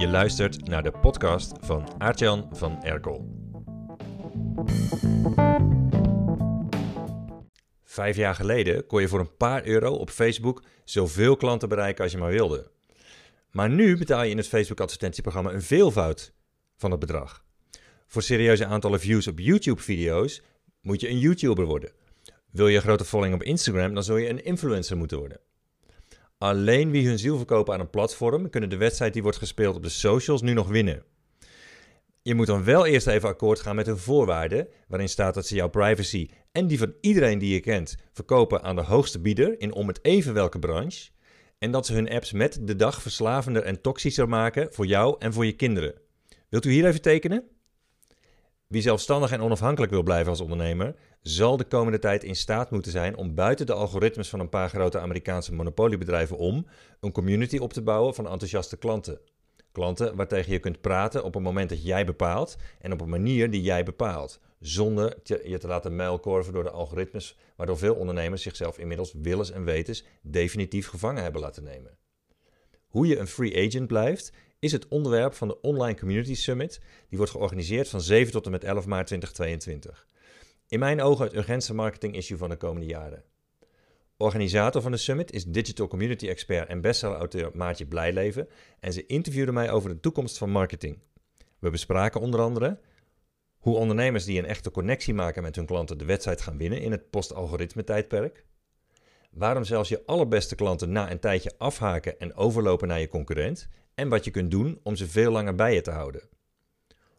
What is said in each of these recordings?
Je luistert naar de podcast van Aartjan van Erkel. Vijf jaar geleden kon je voor een paar euro op Facebook zoveel klanten bereiken als je maar wilde. Maar nu betaal je in het Facebook advertentieprogramma een veelvoud van het bedrag. Voor serieuze aantallen views op YouTube-video's moet je een YouTuber worden. Wil je een grote following op Instagram, dan zul je een influencer moeten worden. Alleen wie hun ziel verkopen aan een platform kunnen de wedstrijd die wordt gespeeld op de socials nu nog winnen. Je moet dan wel eerst even akkoord gaan met hun voorwaarden, waarin staat dat ze jouw privacy en die van iedereen die je kent verkopen aan de hoogste bieder in om het even welke branche, en dat ze hun apps met de dag verslavender en toxischer maken voor jou en voor je kinderen. Wilt u hier even tekenen? Wie zelfstandig en onafhankelijk wil blijven als ondernemer, zal de komende tijd in staat moeten zijn om buiten de algoritmes van een paar grote Amerikaanse monopoliebedrijven om een community op te bouwen van enthousiaste klanten. Klanten waartegen je kunt praten op een moment dat jij bepaalt en op een manier die jij bepaalt, zonder je te laten muilkorven door de algoritmes, waardoor veel ondernemers zichzelf inmiddels willens en wetens definitief gevangen hebben laten nemen. Hoe je een free agent blijft, is het onderwerp van de Online Community Summit. Die wordt georganiseerd van 7 tot en met 11 maart 2022. In mijn ogen het urgentste marketing issue van de komende jaren. Organisator van de summit is digital community expert en bestseller-auteur Maartje Blijleven en ze interviewde mij over de toekomst van marketing. We bespraken onder andere hoe ondernemers die een echte connectie maken met hun klanten de wedstrijd gaan winnen in het post-algoritme tijdperk. Waarom zelfs je allerbeste klanten na een tijdje afhaken en overlopen naar je concurrent en wat je kunt doen om ze veel langer bij je te houden.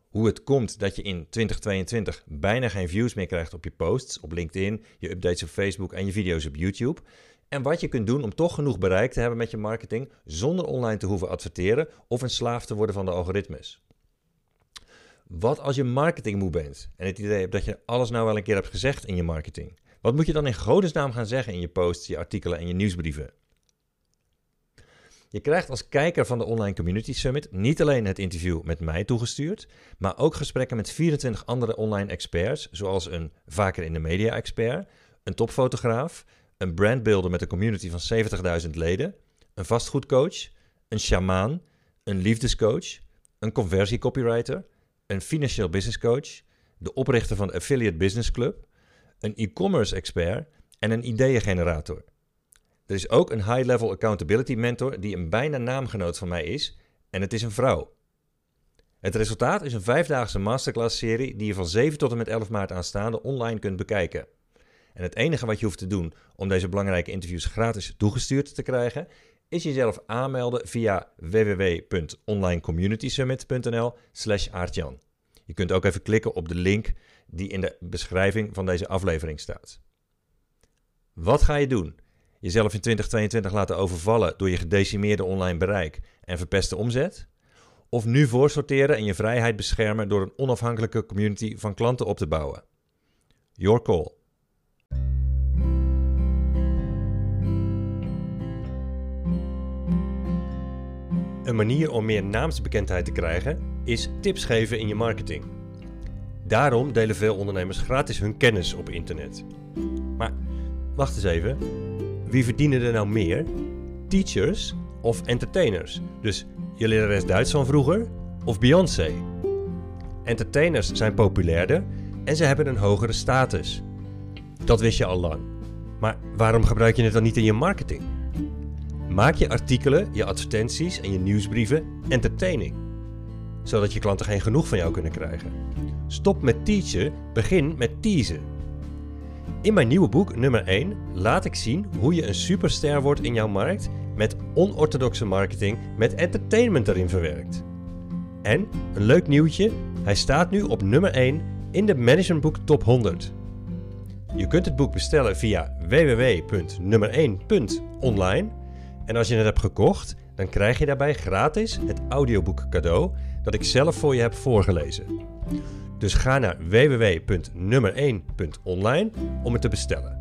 Hoe het komt dat je in 2022 bijna geen views meer krijgt op je posts op LinkedIn, je updates op Facebook en je video's op YouTube. En wat je kunt doen om toch genoeg bereik te hebben met je marketing zonder online te hoeven adverteren of een slaaf te worden van de algoritmes. Wat als je marketingmoe bent en het idee hebt dat je alles nou wel een keer hebt gezegd in je marketing? Wat moet je dan in godesnaam gaan zeggen in je posts, je artikelen en je nieuwsbrieven? Je krijgt als kijker van de Online Community Summit niet alleen het interview met mij toegestuurd, maar ook gesprekken met 24 andere online experts, zoals een vaker in de media expert, een topfotograaf, een brandbuilder met een community van 70.000 leden, een vastgoedcoach, een shamaan, een liefdescoach, een conversiecopywriter, een financieel business coach, de oprichter van de Affiliate Business Club, een e-commerce expert en een ideeëngenerator. Er is ook een high-level accountability mentor die een bijna naamgenoot van mij is en het is een vrouw. Het resultaat is een vijfdaagse masterclass-serie die je van 7 tot en met 11 maart aanstaande online kunt bekijken. En het enige wat je hoeft te doen om deze belangrijke interviews gratis toegestuurd te krijgen, is jezelf aanmelden via www.onlinecommunitysummit.nl slash aartjan. Je kunt ook even klikken op de link die in de beschrijving van deze aflevering staat. Wat ga je doen? jezelf in 2022 laten overvallen door je gedecimeerde online bereik en verpeste omzet? Of nu voorsorteren en je vrijheid beschermen door een onafhankelijke community van klanten op te bouwen? Your call. Een manier om meer naamsbekendheid te krijgen is tips geven in je marketing. Daarom delen veel ondernemers gratis hun kennis op internet. Maar wacht eens even. Wie verdienen er nou meer? Teachers of entertainers? Dus je lerares Duits van vroeger of Beyoncé? Entertainers zijn populairder en ze hebben een hogere status. Dat wist je al lang. Maar waarom gebruik je het dan niet in je marketing? Maak je artikelen, je advertenties en je nieuwsbrieven entertaining, zodat je klanten geen genoeg van jou kunnen krijgen. Stop met teachen, begin met teasen. In mijn nieuwe boek, nummer 1, laat ik zien hoe je een superster wordt in jouw markt met onorthodoxe marketing met entertainment erin verwerkt. En, een leuk nieuwtje, hij staat nu op nummer 1 in de Managementboek Top 100. Je kunt het boek bestellen via www.nummer1.online en als je het hebt gekocht, dan krijg je daarbij gratis het audioboek cadeau dat ik zelf voor je heb voorgelezen. Dus ga naar www.nummer1.online om het te bestellen.